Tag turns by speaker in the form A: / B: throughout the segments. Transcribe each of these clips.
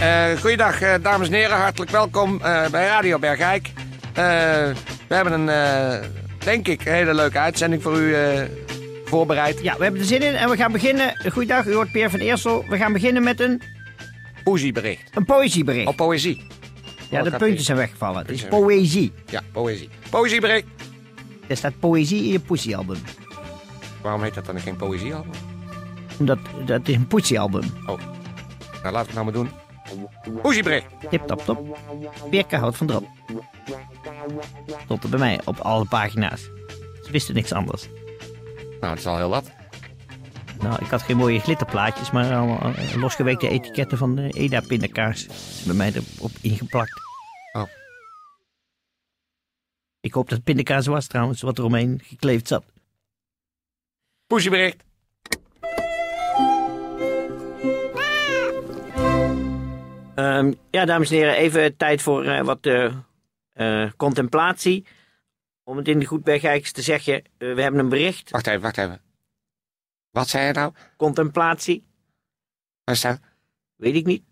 A: Uh, goeiedag, uh, dames en heren. Hartelijk welkom uh, bij Radio Bergijk. we hebben een, denk ik, hele leuke uitzending voor u voorbereid.
B: Ja, we hebben er zin in en we gaan beginnen. Goeiedag, u hoort Peer van Eersel. We gaan beginnen met een...
A: Poëziebericht.
B: Een poëziebericht.
A: Op poëzie.
B: Ja, de puntjes zijn weggevallen. Het is poëzie.
A: Ja, poëzie. Poëziebericht.
B: Er staat poëzie in je poesiealbum.
A: Waarom heet dat dan geen poëziealbum?
B: Omdat dat is een poesiealbum.
A: Oh. Nou, laten we het nou maar doen. Poëziebericht.
B: Tip top top. Birke houdt van drop. Stond er bij mij op alle pagina's. Ze wisten niks anders.
A: Nou, dat is al heel wat.
B: Nou, ik had geen mooie glitterplaatjes, maar allemaal losgeweekte etiketten van de Eda pindakaas. Bij mij erop ingeplakt.
A: Oh.
B: Ik hoop dat het pindakaas was trouwens, wat er omheen gekleefd zat.
A: Poesjebericht.
B: Um, ja, dames en heren, even tijd voor uh, wat uh, uh, contemplatie. Om het in de Goedbergijks te zeggen, we hebben een bericht.
A: Wacht even, wacht even. Wat zei je nou?
B: Contemplatie.
A: Waar staat?
B: Weet ik niet.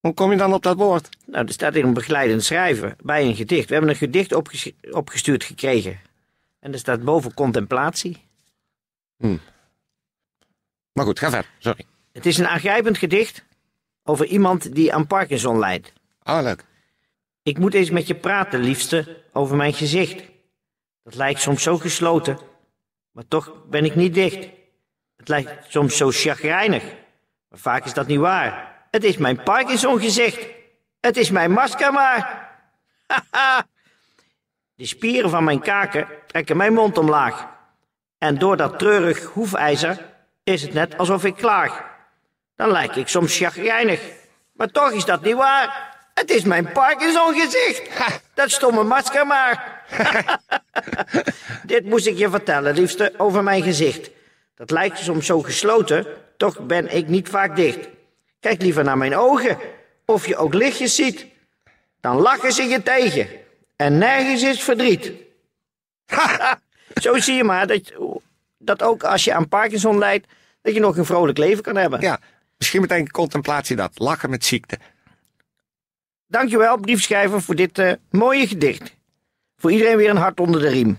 A: Hoe kom je dan op dat woord?
B: Nou, er staat hier een begeleidend schrijven bij een gedicht. We hebben een gedicht opgestuurd gekregen. En er staat boven contemplatie.
A: Hm. Maar goed, ga verder. Sorry.
B: Het is een aangrijpend gedicht over iemand die aan Parkinson lijdt.
A: Oh, leuk.
B: Ik moet eens met je praten, liefste, over mijn gezicht. Dat lijkt soms zo gesloten, maar toch ben ik niet dicht. Het lijkt soms zo chagrijnig, maar vaak is dat niet waar. Het is mijn Parkinson gezicht. Het is mijn masker maar. Haha. De spieren van mijn kaken trekken mijn mond omlaag. En door dat treurig hoefijzer is het net alsof ik klaag. Dan lijk ik soms chagrijnig. Maar toch is dat niet waar. Het is mijn Parkinson gezicht. Dat stomme masker maar. Dit moest ik je vertellen, liefste, over mijn gezicht. Dat lijkt soms zo gesloten, toch ben ik niet vaak dicht. Kijk liever naar mijn ogen, of je ook lichtjes ziet. Dan lachen ze je tegen. En nergens is verdriet. zo zie je maar dat, dat ook als je aan Parkinson lijdt, dat je nog een vrolijk leven kan hebben.
A: Ja, misschien meteen contemplatie dat. Lachen met ziekte.
B: Dankjewel, briefschrijver, voor dit uh, mooie gedicht. Voor iedereen weer een hart onder de riem.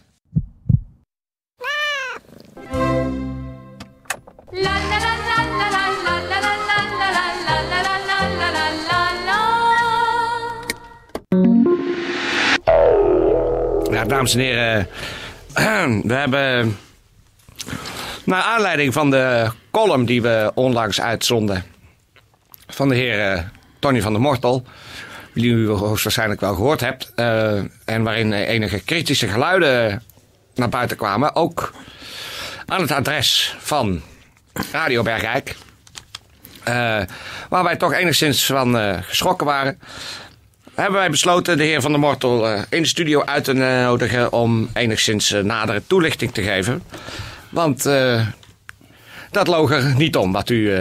A: Ja, dames en heren, we hebben naar aanleiding van de column die we onlangs uitzonden van de heer Tony van der Mortel, die u hoogstwaarschijnlijk wel gehoord hebt, uh, en waarin enige kritische geluiden naar buiten kwamen, ook aan het adres van Radio Bergijk. Uh, waar wij toch enigszins van geschrokken waren. Hebben wij besloten de heer Van der Mortel in de studio uit te nodigen om enigszins nadere toelichting te geven. Want dat loog er niet om wat u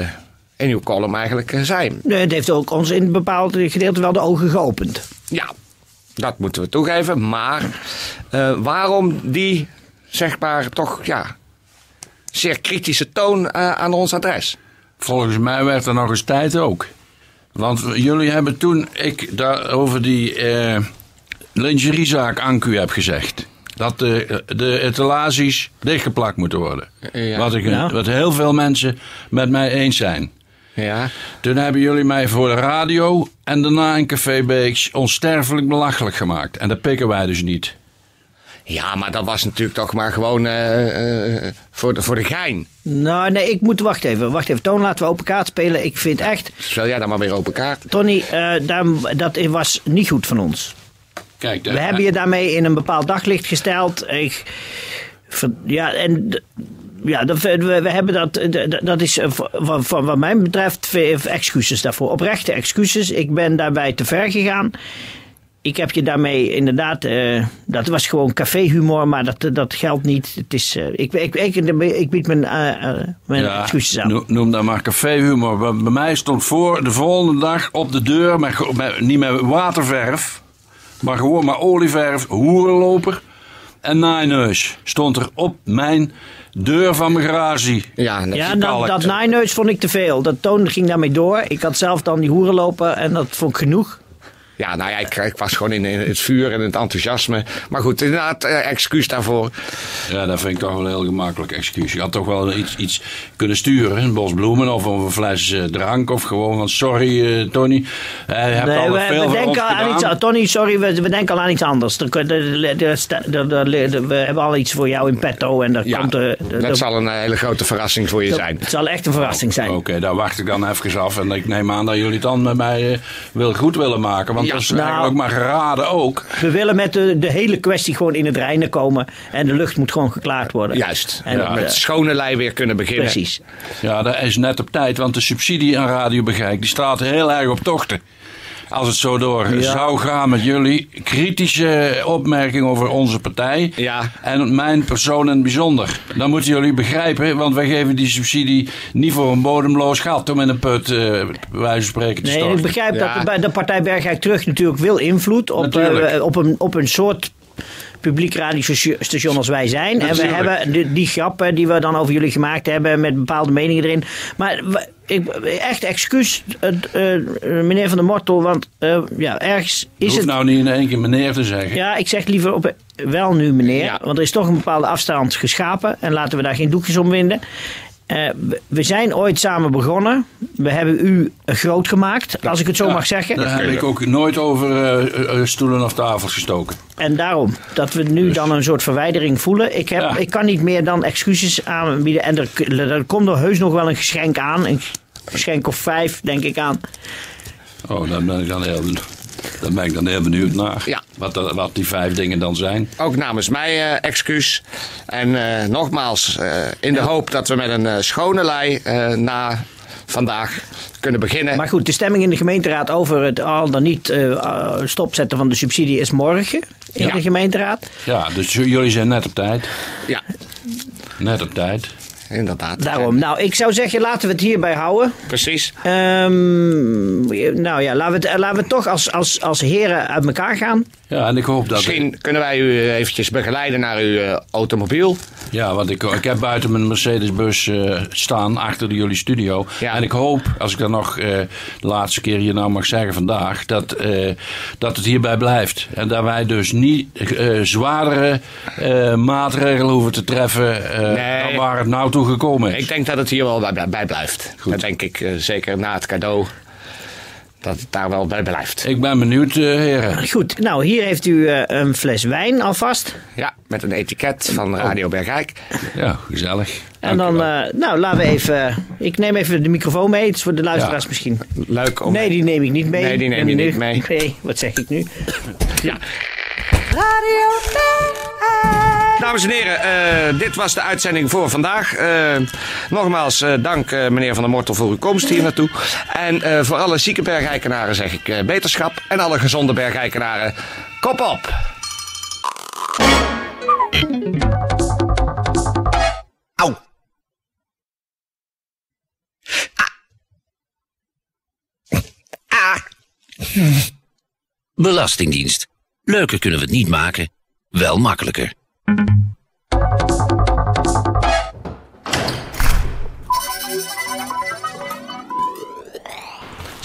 A: in uw column eigenlijk zei.
B: Nee, het heeft ook ons in een bepaald gedeelte wel de ogen geopend.
A: Ja, dat moeten we toegeven. Maar waarom die, zeg maar, toch ja, zeer kritische toon aan ons adres?
C: Volgens mij werd er nog eens tijd ook. Want jullie hebben toen ik daar over die uh, lingeriezaak aan u heb gezegd. Dat de, de etalages dichtgeplakt moeten worden.
A: Ja.
C: Wat, ik,
B: Ja.
C: wat heel veel mensen met mij eens zijn.
A: Ja,
C: Toen hebben jullie mij voor de radio en daarna in Café Beeks onsterfelijk belachelijk gemaakt. En dat pikken wij dus niet.
A: ja maar dat was natuurlijk toch maar gewoon eh, eh, voor, de, voor de gein.
B: Nou, nee, ik moet... Wacht even, wacht even. Toon, laten we open kaart spelen. Ik vind echt...
A: Speel jij dan maar weer open kaart.
B: Tony, eh, daar- dat was niet goed van ons.
C: Kijk,
B: We hebben je daarmee in een bepaald daglicht gesteld. Ik, ja, en ja, dat, we, we hebben dat, dat- is eh, van, van wat mij betreft excuses daarvoor. Oprechte excuses. Ik ben daarbij te ver gegaan. Ik heb je daarmee inderdaad, eh, dat was gewoon caféhumor, maar dat, dat geldt niet. Het is, eh, ik, ik, ik, ik bied mijn, mijn excuses aan.
C: no- noem dat maar caféhumor. Bij bij mij stond voor de volgende dag op de deur, met, met- niet met waterverf, maar gewoon met olieverf, hoerenloper en naaineus. Stond er op mijn deur van mijn garage.
A: Ja, net-
B: Ja, dat, dat naaineus vond ik te veel. Dat toon ging daarmee door. Ik had zelf dan die hoeren lopen en dat vond ik genoeg.
A: Ja, nou ja, ik, ik was gewoon in, in het vuur en het enthousiasme. Maar goed, inderdaad, eh, excuus daarvoor.
C: Ja, dat vind ik toch wel een heel gemakkelijk excuus. Je had toch wel iets, iets kunnen sturen, een bos bloemen of een fles eh, drank of gewoon van sorry eh, Tony. Eh, je hebt
B: Nee,
C: al
B: we,
C: veel
B: we
C: voor ons
B: denken aan
C: gedaan.
B: iets. Tony, sorry, we, we denken al aan iets anders. Er, we hebben al iets voor jou in petto. En er
A: Ja,
B: komt, er- er-
A: dat zal een hele grote verrassing voor je
B: dat-
A: zijn.
B: Het zal echt een verrassing zijn.
C: Oké, daar wacht ik dan even af. En ik neem aan dat jullie het dan met mij wil goed willen maken. Want
A: Ja,
C: dat is
B: nou-
C: eigenlijk ook maar geraden ook.
B: We willen met de, de hele kwestie gewoon in het reinen komen. En de lucht moet gewoon geklaard worden.
A: Juist,
B: En, eh,
A: met schone lei weer kunnen beginnen.
B: Precies.
C: Ja, dat is net op tijd. Want de subsidie aan Radio Begijk die staat heel erg op tochten. Als het zo door
B: Ja.
C: zou gaan met jullie. Kritische opmerkingen over onze partij.
A: Ja.
C: En mijn persoon in het bijzonder. Dan moeten jullie begrijpen. Want wij geven die subsidie niet voor een bodemloos gat. Om in een put, eh bij wijze van spreken, te
B: Nee,
C: storten.
B: ik begrijp
A: Ja.
B: dat de, bij de partij Bergijk Terug natuurlijk wil invloed op, eh, op, een, op een soort publiek radiostation als wij zijn. En we hebben die, die grappen die we dan over jullie gemaakt hebben met bepaalde meningen erin. Maar ik, echt excuus, eh, eh, meneer Van der Mortel, want eh, ja, ergens
C: Je
B: is
C: hoeft
B: het...
C: nou niet in één keer meneer te zeggen.
B: Ja, ik zeg liever op, wel nu meneer,
A: Ja.
B: want er is toch een bepaalde afstand geschapen. En laten we daar geen doekjes om winden. Eh, we- zijn ooit samen begonnen. We hebben u groot gemaakt, als ik het zo
C: Ja,
B: mag zeggen.
C: Daar heb ik ook nooit over eh, eh, stoelen of tafels gestoken.
B: En daarom, dat we nu dan een soort verwijdering voelen. Ik, heb,
C: Ja.
B: ik kan niet meer dan excuses aanbieden. En er, er komt er heus nog wel een geschenk aan. Een geschenk of vijf, denk ik aan.
C: Oh, daar ben ik dan heel, daar ben ik dan heel benieuwd naar.
A: Ja.
C: Wat, wat die vijf dingen dan zijn.
A: Ook namens mij eh, excuus. En eh, nogmaals, eh, in de hoop dat we met een schone lei eh, na vandaag kunnen beginnen.
B: Maar goed, de stemming in de gemeenteraad over het al dan niet stopzetten van de subsidie is morgen in
A: Ja.
B: de gemeenteraad.
C: Ja, dus jullie zijn net op tijd.
A: Ja,
C: Net op tijd.
A: Inderdaad.
B: Daarom. Nou, ik zou zeggen, laten we het hierbij houden.
A: Precies.
B: Ehm, nou ja, laten we het, laten we het toch als, als, als heren uit elkaar gaan.
C: Ja, en ik hoop dat...
A: Misschien kunnen wij u eh, eventjes begeleiden naar uw eh, automobiel.
C: Ja, want ik, ik heb buiten mijn Mercedes-bus eh, staan, achter de jullie studio.
A: Ja.
C: En ik hoop, als ik dan nog eh, de laatste keer hier nou mag zeggen vandaag, dat, eh, dat het hierbij blijft. En dat wij dus niet eh, zwaardere eh, maatregelen hoeven te treffen eh,
A: Nee.
C: dan waar het nou toe gekomen is.
A: Ik denk dat het hier wel bij, bij blijft. Dat denk ik eh, zeker na het cadeau. Dat het daar wel bij blijft.
C: Ik ben benieuwd, eh, heren.
B: Goed, nou hier heeft u eh, een fles wijn alvast.
A: Ja, met een etiket van Radio Bergijk.
C: Ja, gezellig.
B: En dan, eh, nou laten we even, ik neem even de microfoon mee. Het is voor de luisteraars
C: Ja.
B: misschien.
A: Leuk om.
B: Nee, die neem ik niet mee.
A: Nee, die neem je niet mee.
B: Nee, wat zeg ik nu?
A: Ja. Dames en heren, eh, dit was de uitzending voor vandaag. Eh, nogmaals, eh, dank eh, meneer Van der Mortel voor uw komst hier naartoe. En eh, voor alle zieke bergijkenaren zeg ik eh, beterschap. En alle gezonde bergijkenaren, kop op!
D: Au. Ah.
E: Belastingdienst. Leuker kunnen we het niet maken, wel makkelijker.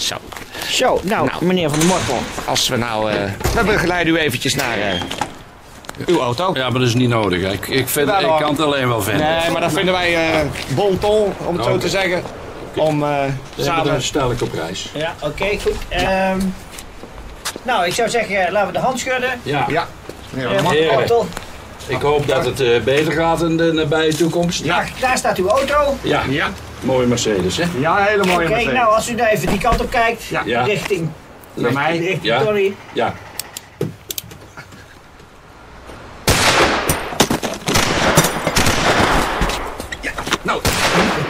A: Zo,
B: Zo, nou,
A: Nou.
B: meneer Van der Mortel.
A: als we nou... eh, we begeleiden u eventjes naar eh, uw auto.
C: Ja, maar dat is niet nodig. Ik, ik, vind,
A: Ja,
C: ik
A: dan-
C: kan het alleen wel vinden.
A: Nee, maar dat vinden wij eh bon ton, om het zo te zeggen. Om eh, samen...
C: Dan stel ik op prijs.
B: Ja, oké, goed. Ehm, nou, ik zou zeggen, laten we de hand schudden.
C: Ja.
A: Ja. Ja.
C: Ik hoop dat het eh, beter gaat in de nabije toekomst.
A: Ja.
B: Daar, daar staat uw auto.
C: Ja,
A: Ja,
C: mooie Mercedes, hè?
A: ja hele mooie Mercedes.
B: nou, als u nou even die kant op kijkt.
A: Ja.
C: Ja.
B: Richting,
A: Naar mij.
B: richting
C: Ja.
B: Tony.
C: Ja.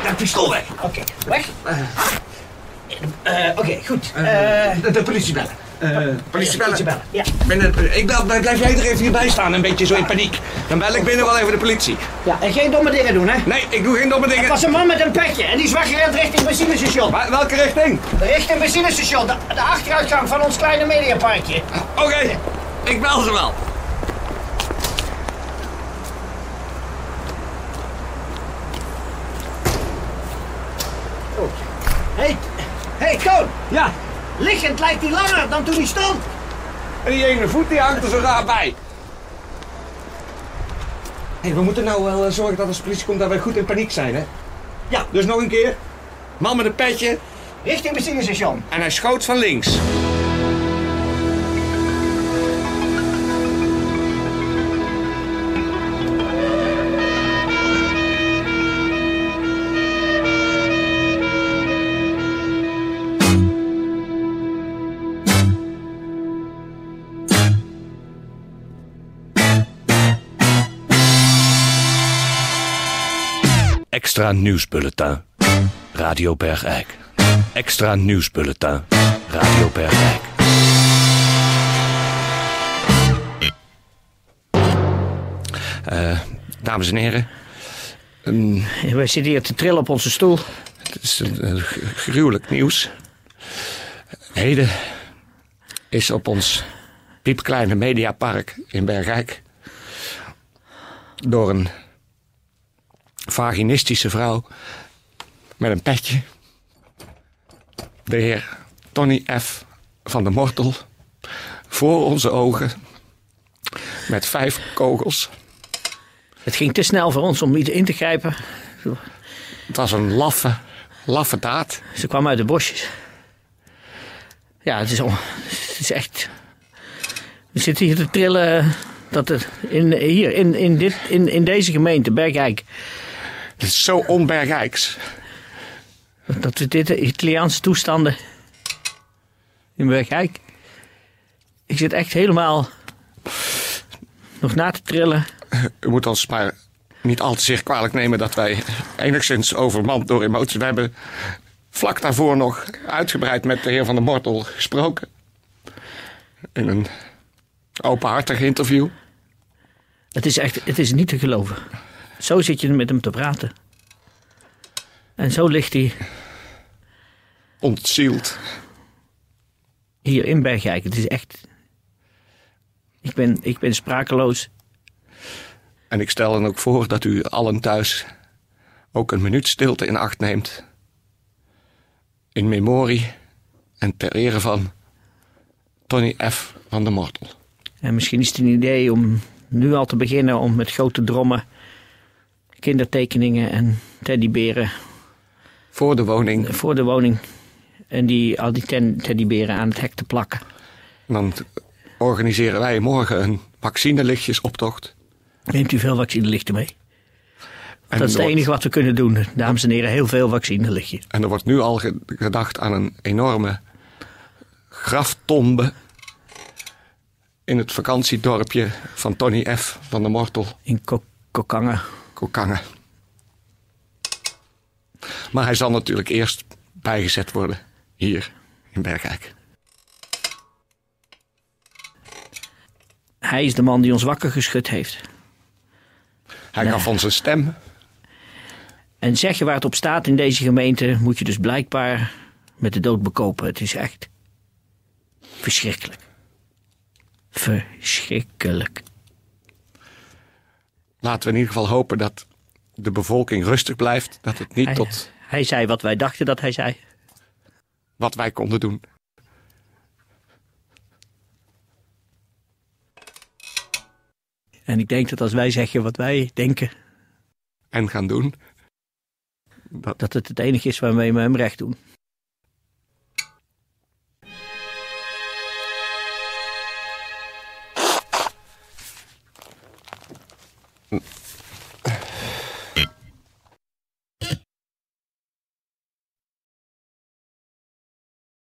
A: het pistool weg.
B: Oké, weg. Eh, Oké, goed. Eh,
A: de, de politie bellen. Politie bellen.
B: Politie bellen, ja.
A: Binnen, ik bel, blijf jij er even hierbij staan, een beetje zo in paniek. Dan bel ik binnen wel even de politie.
B: ja, en geen domme dingen doen, hè?
A: Nee, ik doe geen domme dingen.
B: was een man met een petje en die is weggerend richting benzinestation.
A: Maar welke richting?
B: Richting benzinestation, de, de achteruitgang van ons kleine mediaparkje.
A: Oké, ik bel ze wel.
B: Hé, hey, hey, Koon.
A: Ja,
B: Liggend lijkt hij langer dan toen hij stond.
A: en die ene voet die hangt er zo raar bij. Hé, we moeten nou wel eh, zorgen dat als de politie komt dat wij goed in paniek zijn, hè?
B: Ja.
A: Dus nog een keer. Man met een petje
B: Richting benzinestation.
A: en hij schoot van links.
F: Extra nieuwsbulletin. Radio Bergijk. Extra nieuwsbulletin. Radio Bergijk.
A: Eh, dames en heren, een
B: Wij zitten hier te trillen op onze stoel.
A: Het is een, een gruwelijk nieuws. Heden is op ons piepkleine mediapark in Bergijk door een vaginistische vrouw met een petje, de heer Tony F. van der Mortel, voor onze ogen met vijf kogels.
B: Het ging te snel voor ons om niet in te grijpen.
A: Het was een laffe, laffe daad.
B: Ze kwam uit de bosjes. Ja, het is, on- het is echt. We zitten hier te trillen. Dat er in, hier in, in, dit, in, in deze gemeente, Bergijk.
A: Het is zo onbergijks.
B: Dat we dit Italiaanse toestanden. in Bergijk. Ik zit echt helemaal. nog na te trillen.
A: U moet ons maar niet al te zeer kwalijk nemen dat wij enigszins overmand door emoties. We hebben vlak daarvoor nog uitgebreid met de heer Van der Mortel gesproken. In een openhartig interview.
B: Het is echt. Het is niet te geloven. Zo zit je met hem te praten. En zo ligt hij
A: Ontzield.
B: hier in Bergijk. Het is echt. Ik ben, ik ben sprakeloos.
A: En ik stel dan ook voor dat u allen thuis ook een minuut stilte in acht neemt. In memorie en ter ere van Tony F. van der Mortel.
B: En misschien is het een idee om nu al te beginnen om met grote drommen kindertekeningen en teddyberen
A: Voor de woning.
B: voor de woning en die, al die teddyberen aan het hek te plakken.
A: En dan organiseren wij morgen een vaccinelichtjesoptocht.
B: Neemt u veel vaccinelichten mee?
A: En
B: dat is het enige wat we kunnen doen, dames en heren. Heel veel vaccinelichtjes.
A: En er wordt nu al ge- gedacht aan een enorme graftombe in het vakantiedorpje van Tony F. van der Mortel,
B: In Ko- Kokangen.
A: Kokangen. Maar hij zal natuurlijk eerst bijgezet worden hier in Bergijk.
B: Hij is de man die ons wakker geschud heeft.
A: Hij gaf ons een stem.
B: En zeggen waar het op staat in deze gemeente, moet je dus blijkbaar met de dood bekopen. Het is echt verschrikkelijk. Verschrikkelijk.
A: Laten we in ieder geval hopen dat de bevolking rustig blijft. Dat het niet
B: Hij,
A: tot
B: hij zei wat wij dachten dat hij zei.
A: wat wij konden doen.
B: En ik denk dat als wij zeggen wat wij denken,
A: En gaan doen. Dat,
B: dat het het enige is waarmee we hem recht doen.